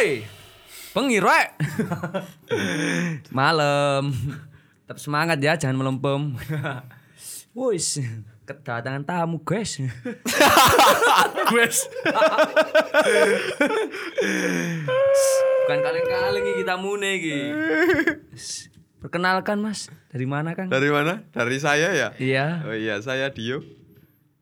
Woi. Bengi rek. Malam. Tetap semangat ya, jangan melempem. Wis, kedatangan tamu, guys. Guys. Bukan kaleng-kaleng iki tamune iki. Perkenalkan, Mas. Dari mana, Kang? Dari mana? Dari saya ya? Iya. Oh iya, saya Dio.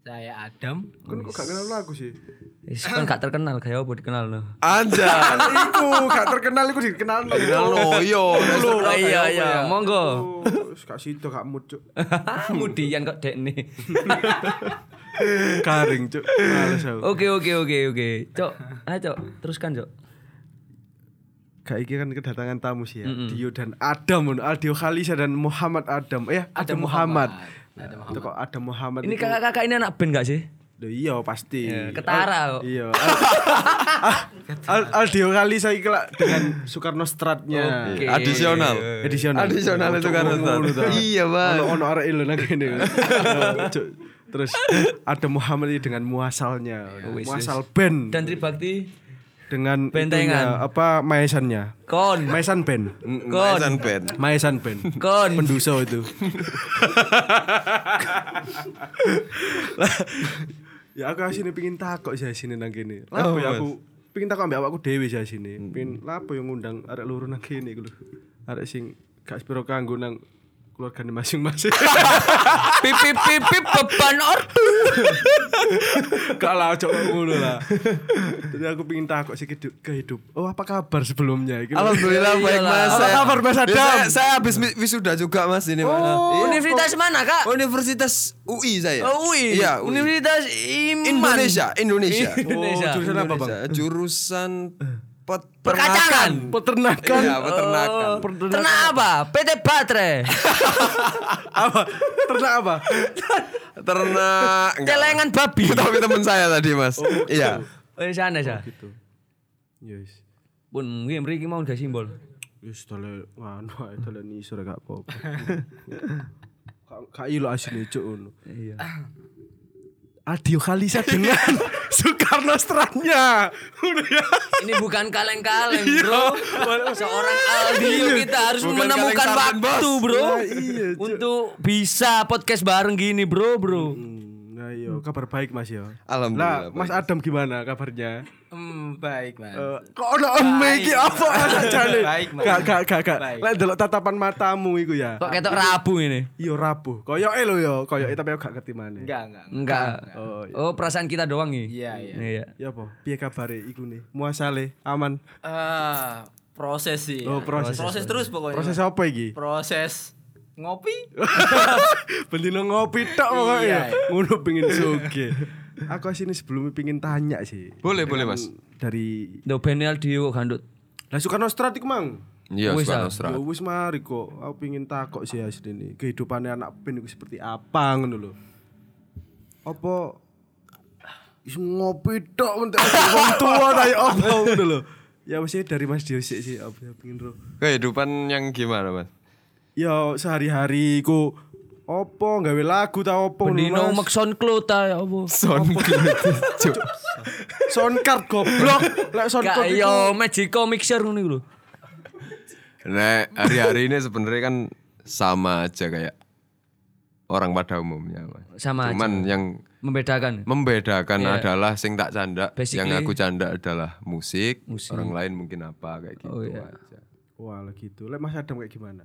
Saya Adam. Kan kok gak kenal aku sih? Wis kan gak terkenal kayak apa dikenal no. Anda. Iku gak terkenal iku dikenal. Kenal lo, yo. Oh, iya iya, monggo. Oh, Gak situ gak mood cuk. Kemudian kok dek nih. Garing cuk. Males aku. Oke oke oke oke. Cok, ayo cok, teruskan cok. Gak iki kan kedatangan tamu sih ya. Dio dan Adam. Aldio Khalisa dan Muhammad Adam. Eh, ada Muhammad. Ada Itu kok ada Muhammad. Ini kakak-kakak ini anak band gak sih? Loh, iya pasti. ketara kok. Iya. Al, Aldio Khalisa iki lah dengan Soekarno Stratnya. Oke. Adisional. Edisional. Adisional itu kan. Iya, Bang. Ono ono arek lho nang kene. Terus ada Muhammad ini dengan muasalnya, wis, muasal band Dan Tribakti dengan Bentengan. itunya, apa maesannya. kon Maesan band. Maesan band. Maesan band. kon Penduso itu. Ya aku sini pingin takok sih sini nang kene. Lah Oh, ya aku pingin takok ambek awakku dhewe sih sini. Pingin lapo yang ngundang arek loro nang kene iku lho. Arek sing gak spiro kanggo nang keluargane masing-masing. pip pip pip pip beban ortu. Gak lah cok ngono lah. Jadi aku pingin takok sih kehidup. Oh apa kabar sebelumnya? Iki lho. Alhamdulillah baik Mas. Apa Saya- kabar, Mas Ya, Adam? Saya, saya habis wisuda juga Mas ini Mas. Iya. Universitas mana kak? Universitas UI saya. Oh, UI. Iya, UI. Universitas Iman. Indonesia, Indonesia. Indonesia. Oh, jurusan apa, Bang? Jurusan Perkacangan. Peternakan. Iya, peternakan. Peternakan. Ternak apa? PT Baterai. apa? Ternak apa? Ternak. enggak. Celengan babi. Tapi teman saya tadi Mas. Iya. Oh, sana sa. gitu. Yes. Pun nggih mriki mau udah simbol. Wis dole nganu ae dole nisor gak apa-apa. Kak ilo asine cuk ngono. Iya. Adio Khalisa dengan Soekarno Stratnya. Udah ya. Ini bukan kaleng-kaleng, Bro. Seorang Aldio kita harus Bukan menemukan waktu. Bro. Nah, iya, Cuk. untuk bisa podcast bareng gini, Bro, Bro. Hmm, Nah iya, kabar baik Mas ya. Alhamdulillah. Lah, Mas Adam gimana kabarnya? Hmm, baik, Mas. Eh, kok ono eme iki apa ajane? Baik, Mas. Gak gak gak gak. Lek delok tatapan matamu iku ya. Kok ketok rabu ini? Iya rapuh. Koyoke lho ya, koyoke tapi aku gak ngerti maneh. Enggak, enggak. Enggak. Oh, iya. Oh, perasaan kita doang nih. Iya, iya. Iya. Ya apa? Piye kabare iku nih? Muasale aman. Ah, proses sih. Oh, proses. Proses terus pokoknya. Proses apa iki? Proses ngopi. Bendino ngopi tok pokoknya. Iya, iya. Ngono pengin suge. Aku sini sebelumnya pengin tanya sih. Boleh, boleh, Dengan Mas. Dari Do Benel Dio gandut. Lah Soekarno Strat iku mang. Iya, Wis, Soekarno ah. Ya wis mari kok. Aku pengin takok sih asli ini. Kehidupannya anak pen itu seperti apa ngono lho. Apa iso ngopi tok untuk wong tua ta ya apa ngono lho. Ya wis dari Mas Dio sik sih apa pengin ro. Kehidupan yang gimana Mas? Ya sehari-hari ku opo gawe lagu ta opo Bendino mek soundcloud ta ya apa? Sound Cuk. sound card goblok. Lek sound Gak iku yo Magico mixer ngono iku lho. Nah, hari-hari ini sebenarnya kan sama aja kayak orang pada umumnya, Mas. Sama Cuman yang Membedakan. membedakan Iya. adalah sing tak canda, Basically- yang aku canda adalah musik, Musik. orang lain mungkin apa kayak gitu Oh, iya. aja. Wah, gitu. Lek Mas Adam kayak gimana?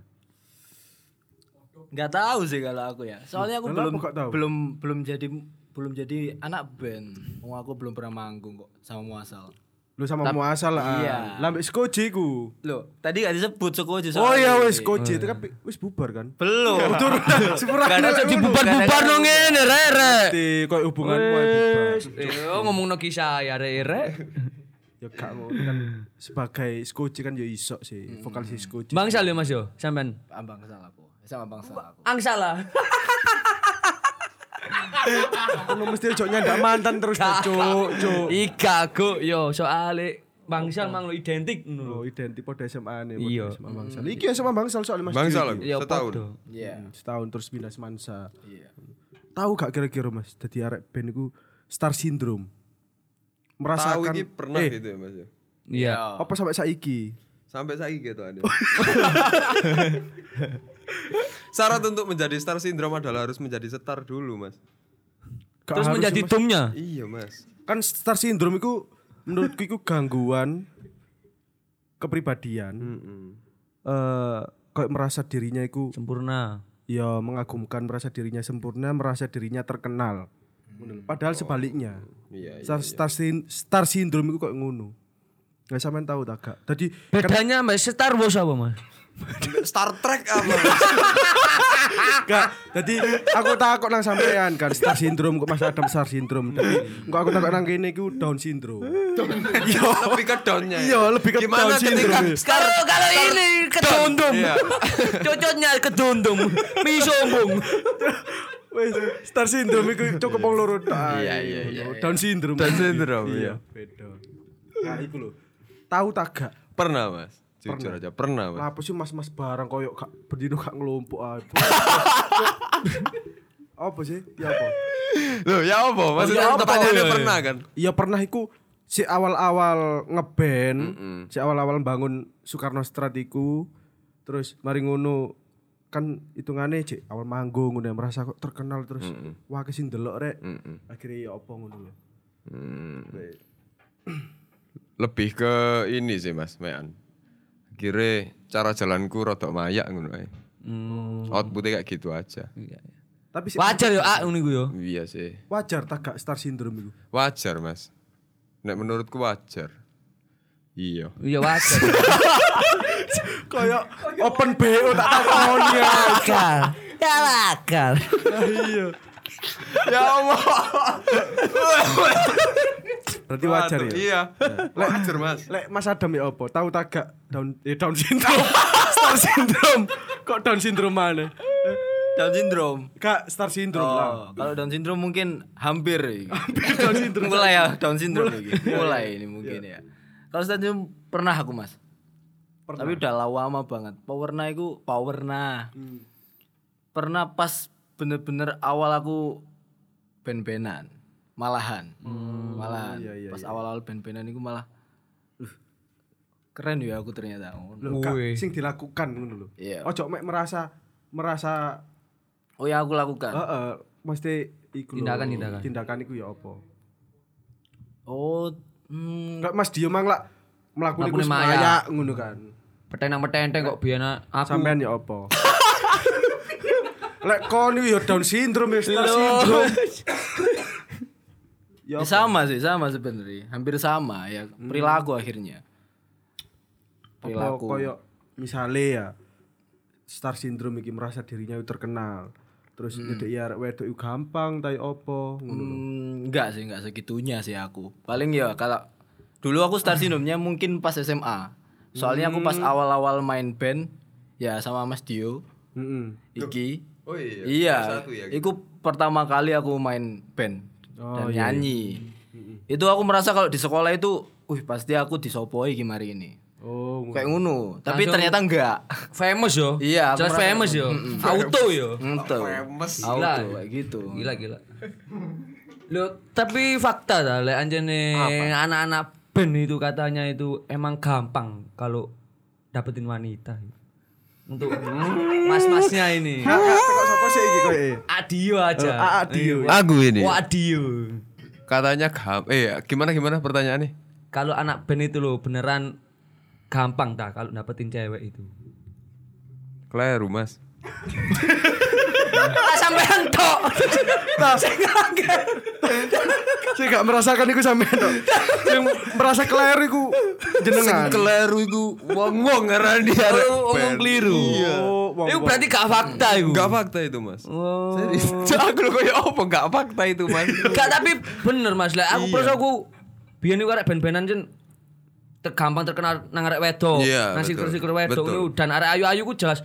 Enggak tahu sih kalau aku ya. Soalnya aku belum nggak belum belum jadi belum jadi anak band. Wong aku belum pernah manggung kok sama Muasal. Lu sama muasal lah. Iya. Lah mbek Skoji ku. Loh, tadi gak disebut Sokoji Oh iya wis Skoji itu kan pi- wis bubar kan. Belum. Sepurane Karena lek ngono. dibubar-bubar no ngene rere. Di koyo hubungan koyo bubar. Eh, ngomong no kisah ya rere. Ya ngono kan sebagai Skoji kan ya iso sih. Vokalis Skoji. Bangsal ya Mas yo, sampean. Ambang salah aku. Sama Bang salah aku. Angsala. Ono mesti ojo nyandak mantan terus cuk. Ika go yo soale bangsal mang lo identik ngono. Oh, identik pada SMA nih. Iya. SMA Bangsal. Iki SMA Bangsal soalnya Mas. Bangsal Dio aku, iki. Ya setahun. Iya. Hmm, Setahun terus pindah semansa. Iya. Tahu gak kira-kira Mas, dadi arek band iku star syndrome. Tahu Merasakan ini pernah eh, gitu ya Mas ya. Iya. Apa sampai saiki? Sampai saya gitu ada. Syarat untuk menjadi star syndrome adalah harus menjadi star dulu, Mas. Gak Terus harus menjadi sih, Mas. dumnya. Iya, Mas. kan star syndrome itu menurutku itu gangguan kepribadian. Mm-mm. Eh kayak merasa dirinya itu Sempurna. ya mengagumkan merasa dirinya sempurna, merasa dirinya terkenal. Padahal sebaliknya. Iya, iya. Star, star, syn- star syndrome itu kayak ngono. Nggak sampean tahu tak gak? Tadi Bedanya mbak Star Wars apa mas? Star Trek apa? Mas? Gak, jadi aku takut nang sampean kan star syndrome kok masih ada star syndrome. Tapi kok aku takut nang kene iku down syndrome. Iya, lebih ke down-nya. ya? iya lebih ke Gimana down ketika syndrome. Kalau kalau ini kedondom, Iya. cocoknya kedondom, mi sombong. Wes star syndrome iku cukup wong loro tok. Iya, iya, iya, Down syndrome. Down syndrome, Iya, beda. Nah, iku lho. Tahu tak gak? Pernah, Mas. Jujur aja, pernah, Mas. Apa sih mas-mas barang koyo gak berdino gak ngelompok ae. apa sih? Ya apa? Loh, ya apa? Maksudnya Ya apa? pertanyaannya Iya, pernah kan? Iya pernah iku si awal-awal ngeband, si awal-awal bangun Soekarno Strat iku terus mari ngono kan hitungane cek awal manggung ngono ya, merasa kok terkenal terus wah kesing delok rek. Mm-mm. Akhirnya ya apa ngono. Hmm. Lebih ke ini sih, Mas, mean. Kira cara jalanku rodok mayak ngono ae. Hmm. Outputnya kayak gitu aja. Tapi si Wajar ya ah ngono iku yo. Iya sih. wajar tak gak star syndrome iku. Wajar, Mas. Nek menurutku wajar. Iya. Iya wajar. Kayak open BO tak takoni ya. Akal. Ya akal. Iya. ya Allah. Berarti wajar ya. Iya. Wajar, Mas. Lek Mas Adam ya apa? Tahu tak gak down eh down syndrome. star syndrome. Kok down syndrome mana? Down syndrome. Kak star syndrome lah. Oh, kalau Down syndrome mungkin hampir. hampir Down syndrome. Mulai ya Down syndrome ini. Mulai ini mungkin ya. Kalau Down syndrome pernah aku mas. Tapi udah lama banget. Powerna itu powerna. Pernah pas bener-bener awal aku ben-benan. Malahan. Malahan. pas awal-awal ben-benan itu malah. "Loh, keren ya aku ternyata. Loh, sing dilakukan ngono lho. Iya. Ojo mek merasa merasa Oh ya aku lakukan. heeh, mesti iku lho. Tindakan, tindakan. Tindakan iku ya apa? Oh, hmm, Enggak Mas Dio mang lah melakukan iku mayak. semaya ngono kan. Petenang petenteng kok biyen aku. Sampean ya apa? Lek kon iki ya down syndrome ya star syndrome. Ya, sama sih, sama sebenarnya. Hampir sama ya. Perilaku akhirnya. Perilaku. koyo misale ya star syndrome iki merasa dirinya itu terkenal. Terus nyedek ya arek wedok iku gampang tai opo ngono. Hmm, enggak sih, enggak segitunya sih aku. Paling ya kalau dulu aku start syndrome-nya mungkin pas SMA. Soalnya aku pas awal-awal main band ya sama Mas Dio, Heeh. Iki. Oh iya. Iya, Satu ya. itu pertama kali aku main band Oh, dan iya, nyanyi. Itu aku merasa kalau di sekolah itu, wih pasti aku disopoi gimana ini. Oh, Kayak ngono, tapi Langsung- ternyata enggak. Famous yo. Iya, Jelas famous yo. Auto yo. Itu. Famous. Auto kayak gitu. Gila gila. Lo tapi fakta dah lek anjene anak-anak band itu katanya itu emang gampang kalau dapetin wanita. Untuk mas-masnya ini. Sapa sih iki? Adio aja. Oh, Adio. Iya. Aku ini. Oh, adio. Katanya gam eh gimana gimana pertanyaannya? Kalau anak band itu loh beneran gampang tak kalau dapetin cewek itu. Kleru, Mas. Ah sampean tok. Saya gak merasakan iku sampean tok. Sing merasa kleru iku jenengan. Kleru iku wong-wong ngaran dia. Oh, Omong keliru. Oh, wong- Itu berarti gak fakta itu. Enggak fakta itu, Mas. Oh. Serius. Aku lho koyo apa enggak fakta itu, Mas. Gak tapi bener Mas lah aku terus aku biyen iku arek band-bandan jen gampang terkenal nang arek wedok. Iya, nang sikur-sikur wedok dan arek ayu-ayu ku jelas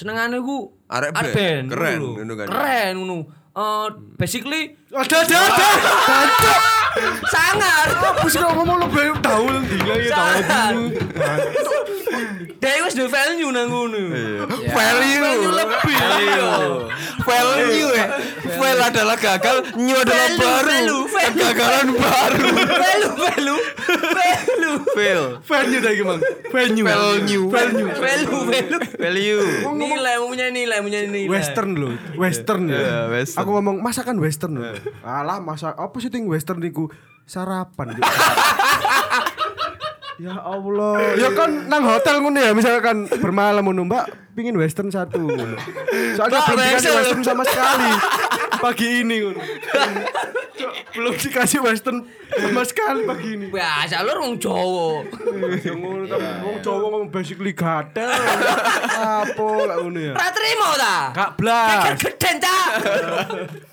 senengane ku Arek band. band. Keren, ngono kan. Keren ngono. Eh basically Ada ada ada. Sangar. Sih kok ngomong lebih tahu gila ya tahu. Dia wis duwe value nang ngono. Value. Value lebih. Value ya. Fail adalah gagal, new adalah Value, baru. value, value. Kegagalan baru. Value, value, value, Fail. Venue. Value. Venue. value, value. Value. Nilai, punya nilai, punya nilai. Western loh, Western ya. Iya. Aku ngomong masakan Western loh. Alah masak apa sih ting Western niku sarapan. Dik. ya Allah, ya kan nang hotel ngono ya misalkan bermalam ngono Mbak pingin Western satu. ngono. Soalnya belum dikasih Western. Sama sekali pagi ini ngono. Belum dikasih Western sama sekali pagi ini. Biasa lu orang Jawa. Ya ngono tapi wong Jawa ngomong basically gatel. Apa lah ngono ya. Ora trimo ta? Gak blas. Geden ta?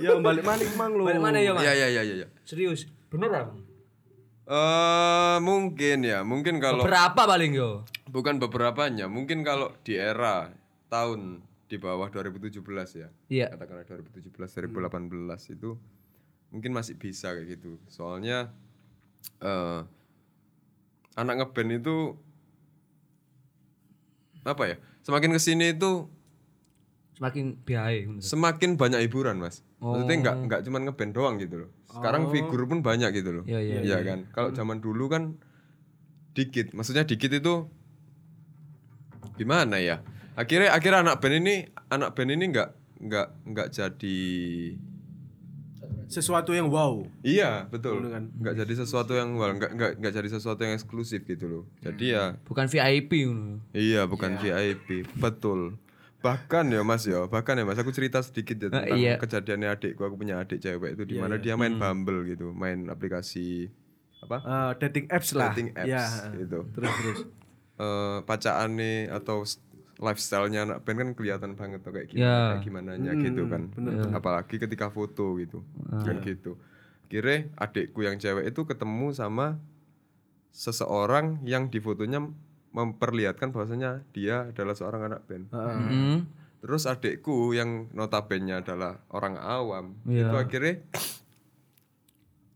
Ya balik manik mang lo. Balik mana ya, Mas? Iya iya iya iya. Serius. Bener lah. Eh mungkin ya, mungkin kalau Berapa paling yo? bukan beberapanya, mungkin kalau di era tahun di bawah 2017 ya. Iya. Katakanlah 2017 2018 itu mungkin masih bisa kayak gitu. Soalnya eh anak ngeband itu apa ya? Semakin ke sini itu Semakin biaya. semakin banyak hiburan mas. Maksudnya nggak nggak cuma ngeband doang gitu loh. Sekarang figur pun banyak gitu loh. Iya, iya, kan. Kalau zaman dulu kan dikit. Maksudnya dikit itu gimana ya? Akhirnya akhirnya anak band ini anak band ini nggak nggak nggak jadi Sesuatu yang wow. iya betul kan. nggak jadi sesuatu yang well, nggak nggak nggak jadi sesuatu yang eksklusif gitu loh. Jadi ya Bukan VIP. Iya, bukan VIP. Betul. Bahkan ya Mas ya, bahkan ya Mas aku cerita sedikit ya tentang iya. kejadiannya adikku. Aku punya adik cewek itu di mana dia main Bumble gitu, main aplikasi apa? Eh, dating apps lah. Dating apps Ya. gitu. Terus terus. Eh pacaan nih atau lifestyle-nya anak band kan kelihatan banget tuh kayak gimana, Ya. kayak gimana gitu kan. Apalagi ketika foto gitu. Kan gitu. Kira adikku yang cewek itu ketemu sama seseorang yang di fotonya memperlihatkan bahwasanya dia adalah seorang anak band. Hmm. Terus adikku yang notabene adalah orang awam, Iya. itu akhirnya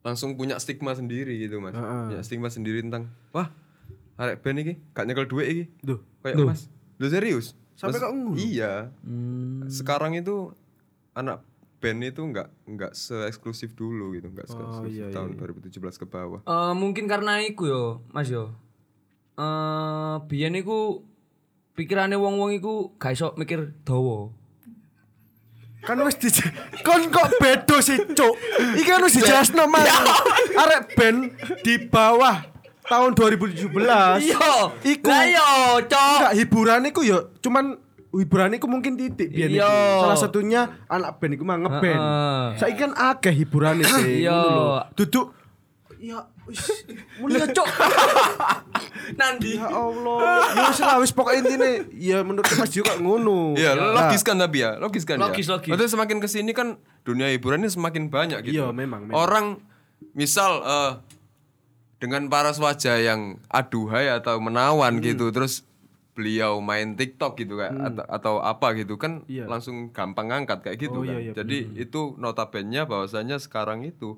langsung punya stigma sendiri gitu mas, punya stigma sendiri tentang wah arek band iki gak nyekel duit iki, Duh. kayak mas, lu serius? Sampai Mas- kok? Iya, Hmm. sekarang itu anak band itu nggak nggak se eksklusif dulu gitu, nggak se Oh, iya, tahun 2017 ke bawah. Eh, mungkin karena iku yo, Mas yo. Eh, biyen iku pikirane wong-wong iku gak iso mikir dawa. Kan wis di kon kok bedo sih, Cuk. Iki kan wis dijelasno Mas. Arek band di bawah tahun 2017. Iya. Iku Lah yo, Cok. enggak hiburan iku ya cuman hiburan iku mungkin titik biyen iki. Iya. Salah satunya anak band iku mah ngeband. Heeh. Saiki kan akeh hiburan sih. Iya. Duduk ya wis mulia Cuk. Nandi. Ya Allah. Ya wis lah wis pokoke intine ya menurut Mas juga ngono. Iya, Nah, logis kan tapi ya, logis kan Logis, ya. logis. Maksudnya semakin ke sini kan dunia hiburan ini semakin banyak gitu. Iya, memang, memang. Orang misal eh, dengan paras wajah yang aduhai atau Hmm. menawan gitu, terus beliau main TikTok gitu kayak atau, atau apa gitu kan Hmm. Iya. langsung gampang ngangkat kayak gitu Oh, kan. iya, iya, Jadi itu notabene bahwasanya sekarang itu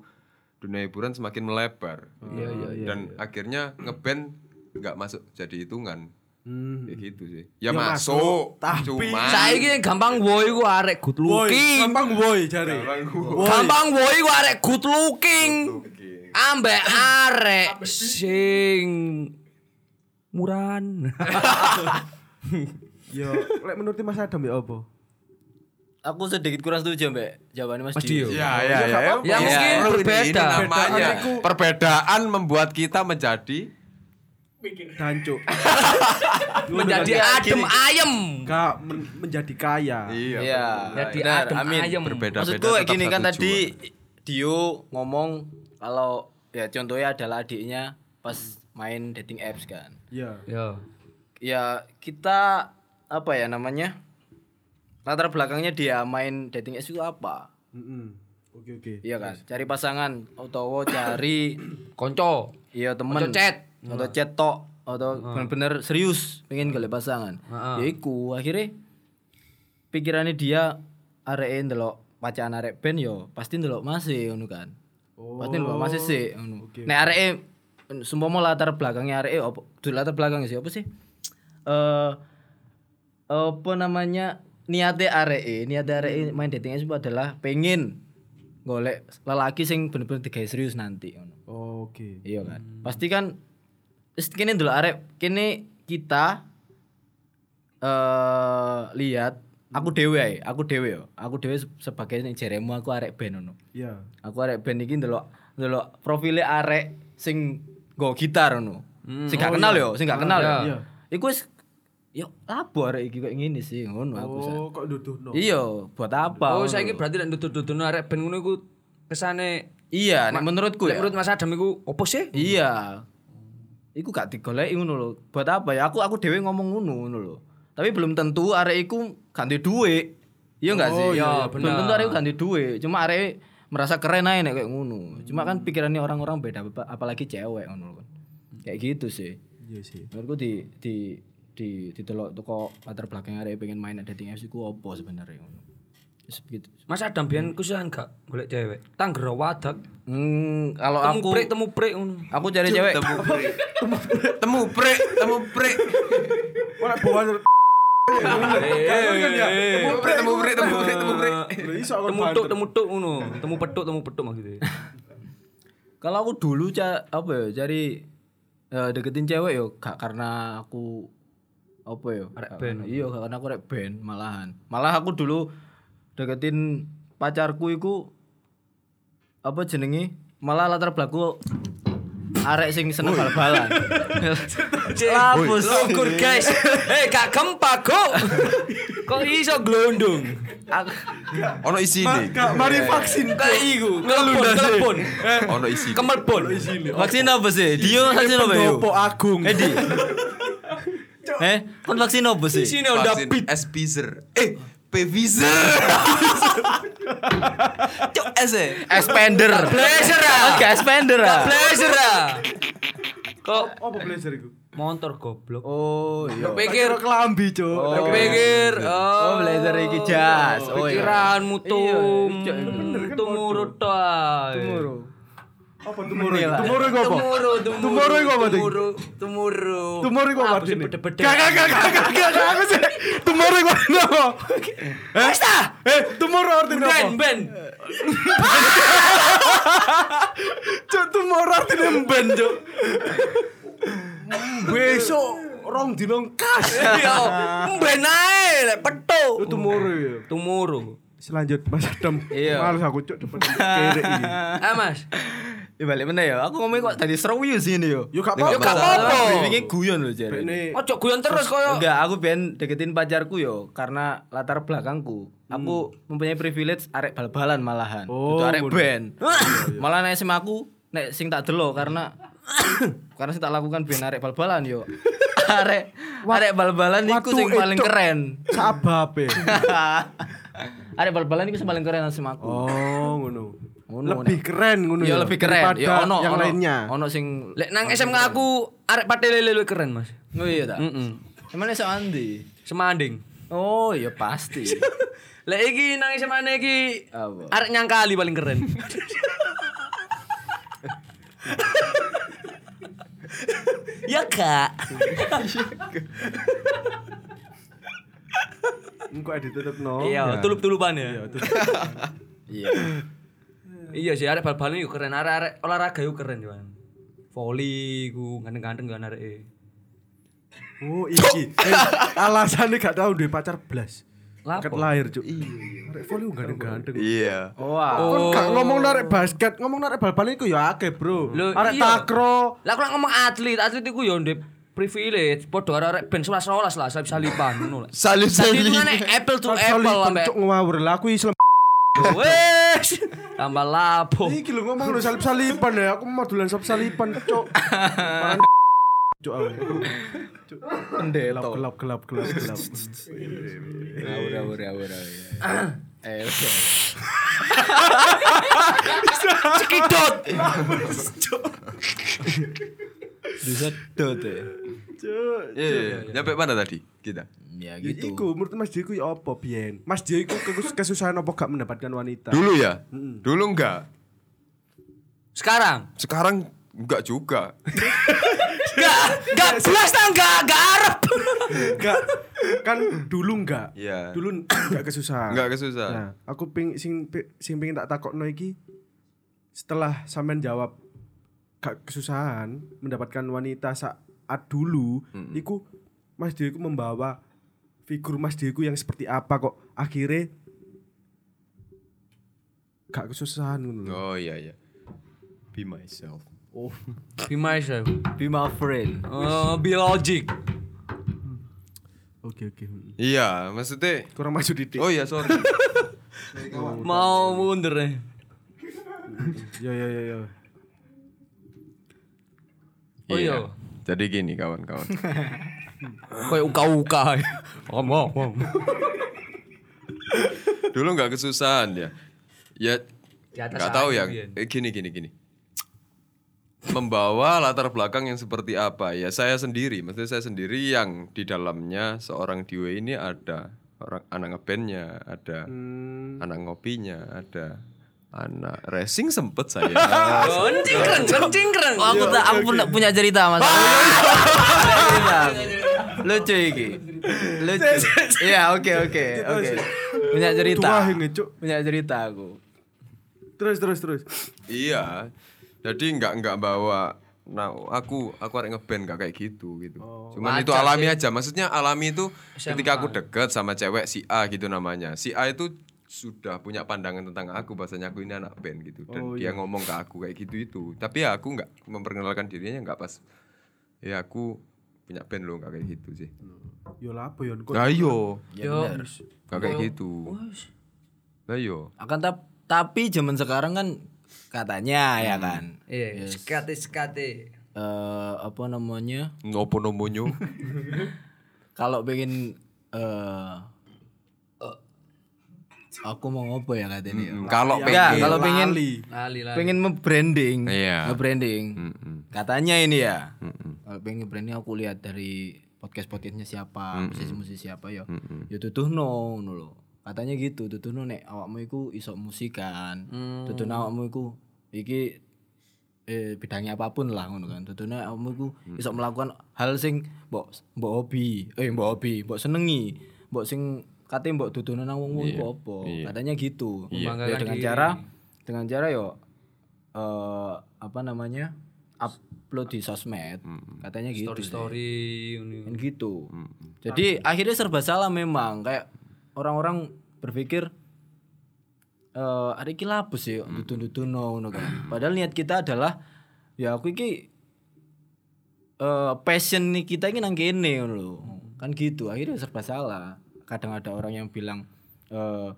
dunia hiburan semakin melebar. Iya, iya, iya. Dan akhirnya ngeband nggak masuk jadi hitungan. Hmm. Kayak gitu sih. Ya, Ya masuk, masuk, tapi- cuma Saiki gampang boy iku arek good Woi, looking. gampang woi jare. Gampang boy iku arek good looking. Oke. Ambek arek sing murahan. Yo, lek menurut Mas Adam ya apa? Aku sedikit kurang setuju mbak jawabannya Mas, Mas Dio. Dio. Ya, ya, ya. Ya, Iya, mungkin ini- berbeda. Ini namanya Perbedaan membuat kita menjadi Dancuk. Menjadi adem ayem. Gak men- menjadi kaya. iya. Iya. Jadi benar, adem amin. ayem. Berbeda-beda Maksudku gini kan tadi Dio ngomong kalau ya contohnya adalah adiknya pas main dating apps kan. Iya. Yo. Ya kita apa ya namanya? Latar belakangnya dia main dating apps itu apa? Mm-mm. Oke oke. Iya kan? Cari pasangan atau cari Konco. iya temen Konco chat. atau chat tok atau bener-bener serius pengen golek pasangan. Heeh. Ya iku akhirnya pikirannya dia arek ndelok pacaran arek ben yo pasti ndelok masih ngono kan. Batin lho masih sih ngono. Nek areke sumpama latar belakangnya apa? Duh, latar belakangnya sih apa sih? Eh apa namanya? Niate areke, niate areke main dating apps itu adalah pengen golek lelaki sing bener-bener digawe serius nanti ngono. Oke. Iya kan. Pasti kan wis kene ndelok arek kene kita eh lihat aku dhewe ae, aku dhewe yo. Aku dhewe se- sebagai ning jeremu aku arek band ngono. Iya. Aku arek band iki ndelok ndelok profile arek sing nggo gitar ngono. Sing gak kenal yo, sing gak kenal yo. iya. Iku wis yo lapo arek iki kok ngene sih ngono aku. Sa. Oh, kok nuduhno. Iya, buat apa? Oh, saiki berarti nek ndudut-ndudutno arek ben ngono iku kesane Iya, nek menurutku ya. menurut Mas Adam iku opo sih? Iya. Iku gak digoleki ngono lho. Buat apa ya? Aku aku dhewe ngomong ngono ngono lho. Tapi belum tentu arek iku duwe duit. Iya enggak sih? Oh, iya, Ya, iya, belum tentu arek duwe duit. Cuma arek merasa keren aja nek kayak ngono. Cuma kan pikirannya orang-orang beda apa- apalagi cewek ngono kan. Kayak gitu sih. Iya sih. Menurutku di di di ditelok toko latar belakang arek pengen main dating apps iku opo sebenarnya ngono. Wis begitu. Mas Adam biyen kusuhan gak golek cewek. Tanggero wadak. Hmm, kalau Temu aku prik temu prik ngono. aku cari cewek Temu prik. Temu prik, temu prik. Ora bawa Temu prik, temu prik, temu prik, temu kon Temu tuk temu tuk ngono. Temu petuk temu petuk maksudnya. Kalau aku dulu ca apa ya cari eh, deketin cewek yo gak karena aku apa ya gak band. karena- iya karena aku rek band malahan malah aku dulu deketin pacarku iku apa jenenge malah latar belakang arek sing seneng bal-balan lapus Lokur guys. Eh gak gempa kok. Kok iso glondong? Aku- Ono isine. Gak mari vaksin. Kayak iku, ngelepon, ngelepon. Ono isine. Kemelpon. vaksin apa sih Dio vaksin apa yo Pendopo Agung. eh di eh kon vaksin apa sih Sini udah Vaksin beat. S-Pfizer. Eh, Pfizer. Cuk S e expander Blazer ah. Gak expander ah Blazer ah. Kok Apa blazer iku? motor goblok. Oh iya. Pikir kelambi, Cuk. Oh, pikir Oh, blazer iki jas. Oh iya. Pikiranmu tum Iya, iya, bener tumurut Tumuru. Apa ah. Tumoro iku apa? Tumuru, tumuru. Iku apa? Tumuru, tumuru. Tumoro iku apa, bede-bede? Gak gak gak gak gak gak gak aku sih. Tumoro iku apa? Eh, eh, tumoro artinya Ben, apa? ben. Cuk, tumoro artinya ben, Cuk. Besok rong dino kas. Yo, ben ae lek petuk. Tumoro ya. Tumuru. Selanjut Mas Adam. Iya. Males aku cuk depan iki. Ah, Mas. Ya balik mana ya? Aku ngomong kok tadi serius ini yo. Yo gak Yo, apa-apa. gak apa-apa. Ini guyon loh jadi. Ini Ojo guyon terus koyo. Enggak, aku ben deketin pacarku yo karena latar belakangku. Aku mempunyai privilege arek bal-balan malahan. Oh, Itu arek band. Malah nek SMA aku nek sing tak delo karena karena sing tak lakukan ben arek bal-balan yo. arek arek bal-balan iku sing paling keren. sababe. arek bal-balan iku sing paling keren sama aku. Oh, ngono. Ngono, Lebih keren ngono Ya lebih keren. Ya ono yang ono- lainnya. Ono sing Lek nang SMK aku arek patelele luwih keren, Mas. Oh iya ta. Heeh. Emane sok andi? Semanding. Oh iya pasti. Lek iki nang SMA iki Apa? arek nyangkali paling keren. ya kak. Engko ditutup no. Iya, tulup-tulupan ya. Iya. Iya sih arek bal-balan iku keren, arek-arek olahraga iku keren cuman. Volley ku ganteng-ganteng kan arek. Oh, iki. Eh, alasannya gak tahu duwe pacar blas. Ket lahir, Cuk. Iya. Arek volley ganteng-ganteng. Iya. Wah. Kon gak ngomong narek basket, ngomong narek bal-balan iku ya akeh, Bro. Arek iya. takro. Lah aku nak ngomong atlet, atlet iku yo ndek privilege, padha karo arek ben 11 11 lah, ngono lah. Salib Tadi itu salib. kan apple to Salip apple cuk ngawur lah aku Islam. Wes tambah lapo. Iki lho ngomong lho salip-salipan ya, aku mau dolan salip-salipan, Cuk. Parang Cuk. aku. Cuk. Pendeta. Gelap gelap gelap gelap. Ngawur ngawur ngawur. Eh. oke. Cekidot. Bisa dot ya. Cuk. Iya, nyampe mana tadi kita? Ya Ya, gitu. Iku menurut Mas Dio ya apa biyen? Mas Dio iku kesus- kesusahan apa gak mendapatkan wanita? Dulu ya? Dulu enggak. Sekarang. Sekarang enggak juga. Enggak, enggak belas tah enggak enggak arep. Enggak. Kan dulu enggak. Iya. Dulu enggak kesusahan. Enggak kesusahan. Nah, aku ping sing sing pengen tak takokno iki setelah sampean jawab gak kesusahan mendapatkan wanita saat dulu, iku Mas Dewiku membawa figur Mas Dewiku yang seperti apa kok akhirnya gak kesusahan ngono. Oh iya iya. Be myself. Oh, Be myself. be my friend. Oh, be logic. Oke oke. Iya, maksudnya Kurang maju didik. Oh iya, sorry. Mau mundur nih. Ya ya ya ya. Oh iya. Jadi gini kawan-kawan. Kayak uka-uka. Ngomong. ngomong. Dulu nggak kesusahan ya. Ya Di atas nggak tahu ya. Eh, Gini gini gini. Membawa latar belakang yang seperti apa ya saya sendiri, maksudnya saya sendiri yang di dalamnya seorang Diwe ini ada orang anak ngebandnya, ada anak ngopinya, ada anak racing sempet saya. Kencing keren, kencing keren. Oh, aku tak aku punya, punya cerita Mas. Lucu iki. Lucu. Iya, oke oke oke. Punya cerita. Punya cerita aku. Terus terus terus. iya. Jadi nggak nggak bawa Nah, aku aku arek ngeband gak kayak gitu gitu. Cuman itu alami aja. Maksudnya alami itu ketika aku deket sama cewek si A gitu namanya. Si A itu sudah punya pandangan tentang aku bahasanya aku ini anak band gitu dan dia ngomong ke aku kayak gitu itu. Tapi ya aku nggak memperkenalkan dirinya nggak pas. Ya aku punya band loh nggak kayak gitu sih. Yo lah apa yo Nah yo, Yo. nggak kayak gitu. Nah yo. Akan tap, tapi zaman sekarang kan katanya ya kan. Iya, sekate sekate. eh apa namanya? Ngopo nomonyo? Kalau pengen eh aku mau ngopo ya katanya. ya? Kalau Ya, pengen kalau pengen Lali lali. pengen membranding, Iya. nge-branding. Mm-mm. Katanya ini ya. Mm-mm. Kalau pengen branding aku lihat dari podcast-podcastnya siapa, musisi-musisi siapa ya. Mm-mm. Ya tutuhno ngono lho. Katanya gitu, tutuhno nek awakmu iku iso musikan. Tutuhno awakmu iku iki eh bidangnya apa pun lah ngono kan. Tutuhno awakmu iku iso melakukan hal sing mbok mbok hobi, eh mbok hobi, mbok senengi, mbok sing kate mbok tutuhno nang wong iku apa. Katanya gitu. Ya dengan cara dengan cara yo eh apa namanya? upload di sosmed. Katanya gitu. story story ini. Kan gitu. Jadi akhirnya serba salah memang kayak orang-orang berpikir eh ada iki lapus sih dutun-dutun ngono kan. Padahal niat kita adalah ya aku iki eh passion nih kita ini nang kene ngono lho. Kan gitu. Akhirnya serba salah. Kadang ada orang yang bilang eh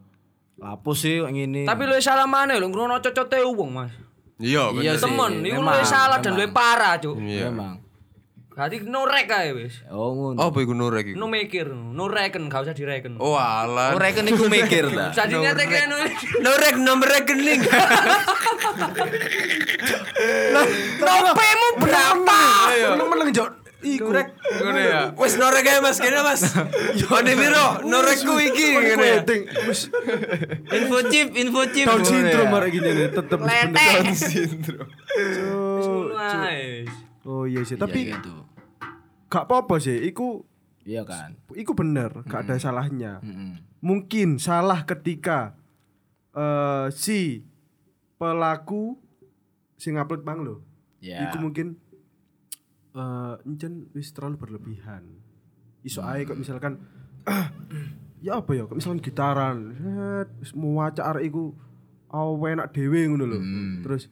lapus sih yang ini. Tapi lu salah mana lu ngrono cocote wong, Mas. Iya, bener. Iya sih. Temen, iku lu memang, salah dan lu parah, Cuk. Iya. memang. Berarti no rek kae wis. Oh ngono. Apa iku nurek iku? No mikir, no reken, gak usah direken. Oh alah. Reken iku mikir ta. Jadi nyata kayak no Norek nomor rekening. Nopemu berapa? meneng jok. Iku rek. Ngono ya. Wis norek ae Mas, kene Mas. Ane piro? Norekku iki ngene ya. Wis info chip, info chip. Down Ngono syndrome ya. marek gini nih tetep. Down Sindrom. syndrome. Oh iya sih, tapi Iya gitu. gak apa-apa sih. Iku Iya kan. iku bener, gak ada salahnya. Mungkin salah ketika eh si pelaku sing upload bang lo. Ya. Iku mungkin eh encen wis terlalu berlebihan. Iso ae kok misalkan ya apa ya kok misalkan gitaran wis muwaca arek iku awe enak dhewe ngono lho. Terus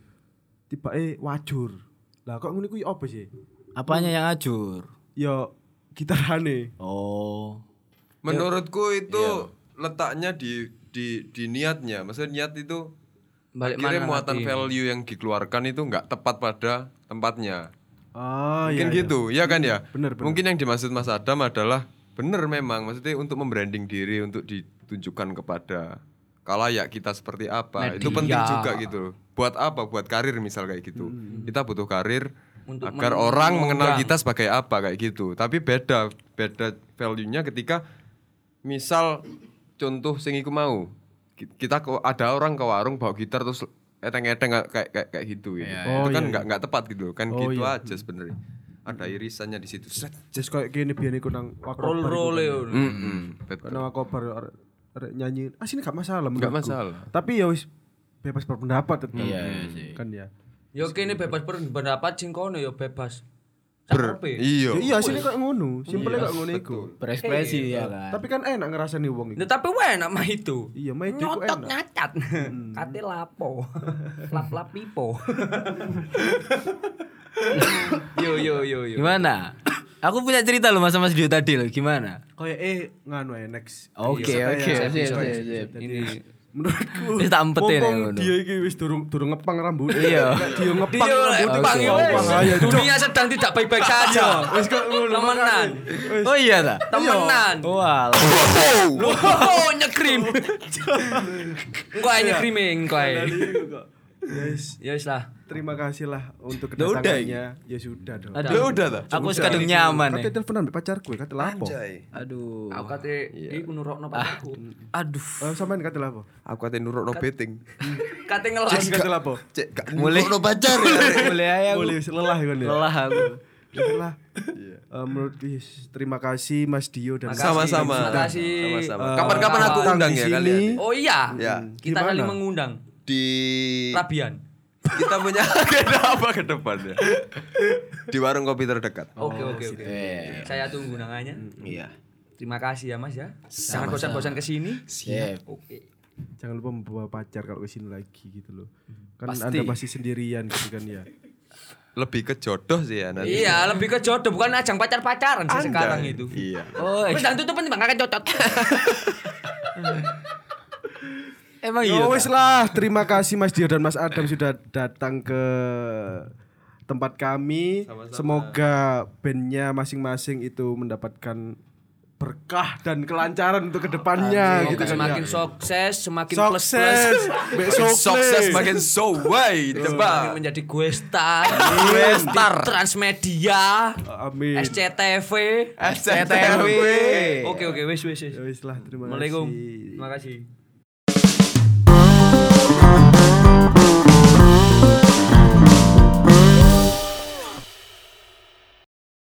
tiba eh wajur. Lah kok ngono iku ya apa sih? Apanya yang ajur? Ya gitarane. Oh. Menurutku itu letaknya di di di niatnya. Maksudnya niat itu Balik akhirnya mana muatan nanti? value yang dikeluarkan itu nggak tepat pada tempatnya. Ah Mungkin iya. iya. gitu, ya kan ya? Bener, bener. Mungkin yang dimaksud Mas Adam adalah bener memang maksudnya untuk membranding diri untuk ditunjukkan kepada kalayak kita seperti apa. Itu penting juga gitu. Buat apa? Buat karir misal kayak gitu. Kita butuh karir Untuk agar orang mengenal kita sebagai apa kayak gitu. Tapi beda beda value-nya ketika misal contoh sing iku mau ki- kita ke- ada orang ke warung bawa gitar terus eteng-eteng kayak kayak kayak gitu gitu. Oh, itu kan iya, nggak nggak tepat gitu kan Oh, gitu iya. aja sebenarnya ada irisannya di situ set Just kayak gini biar iku nang roll wakobar. roll ya betul Nang wakobar nyanyi. Ah sini gak masalah nggak menurutku. masalah Tapi ya wis bebas berpendapat tetap. Iya, iya sih. Kan ya. yo kene bebas berpendapat sing kono yo bebas ber iya Ya iya sini kayak ngono. Simpelnya kayak ngono iku. Berekspresi ya kan. Tapi kan enak ngerasani wong iku. Nah, tapi enak mah itu. Iya, mah itu iku Nyotot enak. nyacat. Kate lapo. Lap-lap pipo. yo yo yo yo. Gimana? Aku punya cerita loh sama Mas Dio tadi loh. Gimana? Kayak eh nganu ya next. Oke, Iya, oke, sip. Ini Menurutku. Wis tak empetin ya ngono. Dia iki wis durung durung ngepang rambut. Iya. Dia ngepang dia rambut. Ngepang aja, Cok. Dunia sedang tidak baik-baik saja. Wis kok ngono. Temenan. Oh iya ta? Temenan. Wah. Oh, nyekrim. Engko ae nyekrim engko ae. Yes. Ya wis lah. Terima kasih lah untuk Ya udah, kedatangannya. Ya sudah dong. ya udah Aku sekadung nyaman ya. teleponan mbak pacarku ya, kata lapo. Aduh. Aku kate iku nurokno pacarku. Aduh. Eh, sampean kata lapo? aku kate nurut no betting Kate ngelas. Kata lapo? cek gak Mulai- nurut no pacar ya aku. Boleh wis lelah kan ya. Lelah aku. Itulah. Eh, menurut yes, terima kasih Mas Dio dan sama-sama Terima kasih. sama-sama Eh, kapan-kapan aku undang ya kalian Oh iya. Ya. Kita Gimana? saling mengundang. Di Rabian. kita punya agenda apa ke depannya di warung kopi terdekat Oke oke oke. Eh. Saya tunggu undangannya. Iya. Terima kasih ya Mas ya. Jangan bosan-bosan ke sini. Siap. Oke. Jangan lupa membawa pacar kalau ke sini lagi gitu loh. Kan Pasti. Anda masih sendirian gitu kan ya. lebih ke jodoh sih ya nanti Iya, lebih ke jodoh bukan ajang pacar-pacaran sih sekarang itu. iya Oh, jangan tutupin Bang, akan cocot. emang Ya iya. lah, terima kasih Mas Dio dan Mas Adam sudah datang ke tempat kami. Semoga bandnya masing-masing itu mendapatkan berkah dan kelancaran untuk ke depannya gitu Semoga kan semakin ya. sukses, semakin plus plus. Sukses, besok sukses makin so way Semakin tebak menjadi gue star, Star. Transmedia, Amin. SCTV. SCTV. Oke oke wis wis wis. Ya wis lah, terima kasih. Terima kasih.